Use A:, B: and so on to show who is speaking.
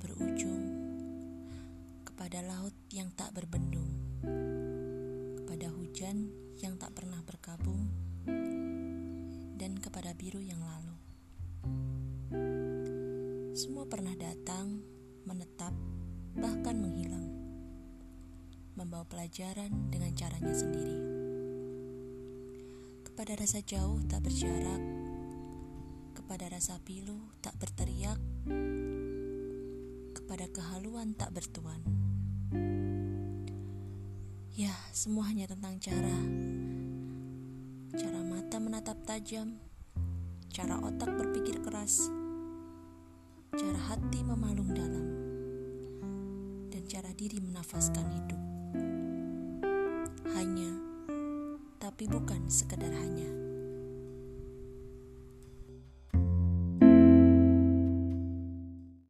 A: berujung, kepada laut yang tak berbendung, kepada hujan yang tak pernah berkabung, dan kepada biru yang lalu. Semua pernah datang, menetap, bahkan menghilang, membawa pelajaran dengan caranya sendiri. Kepada rasa jauh tak berjarak, kepada rasa pilu tak berteriak, kepada kehaluan tak bertuan. Ya, semuanya tentang cara. Cara mata menatap tajam, cara otak berpikir keras, cara hati memalung dalam, dan cara diri menafaskan hidup. Hanya, tapi bukan sekedar hanya.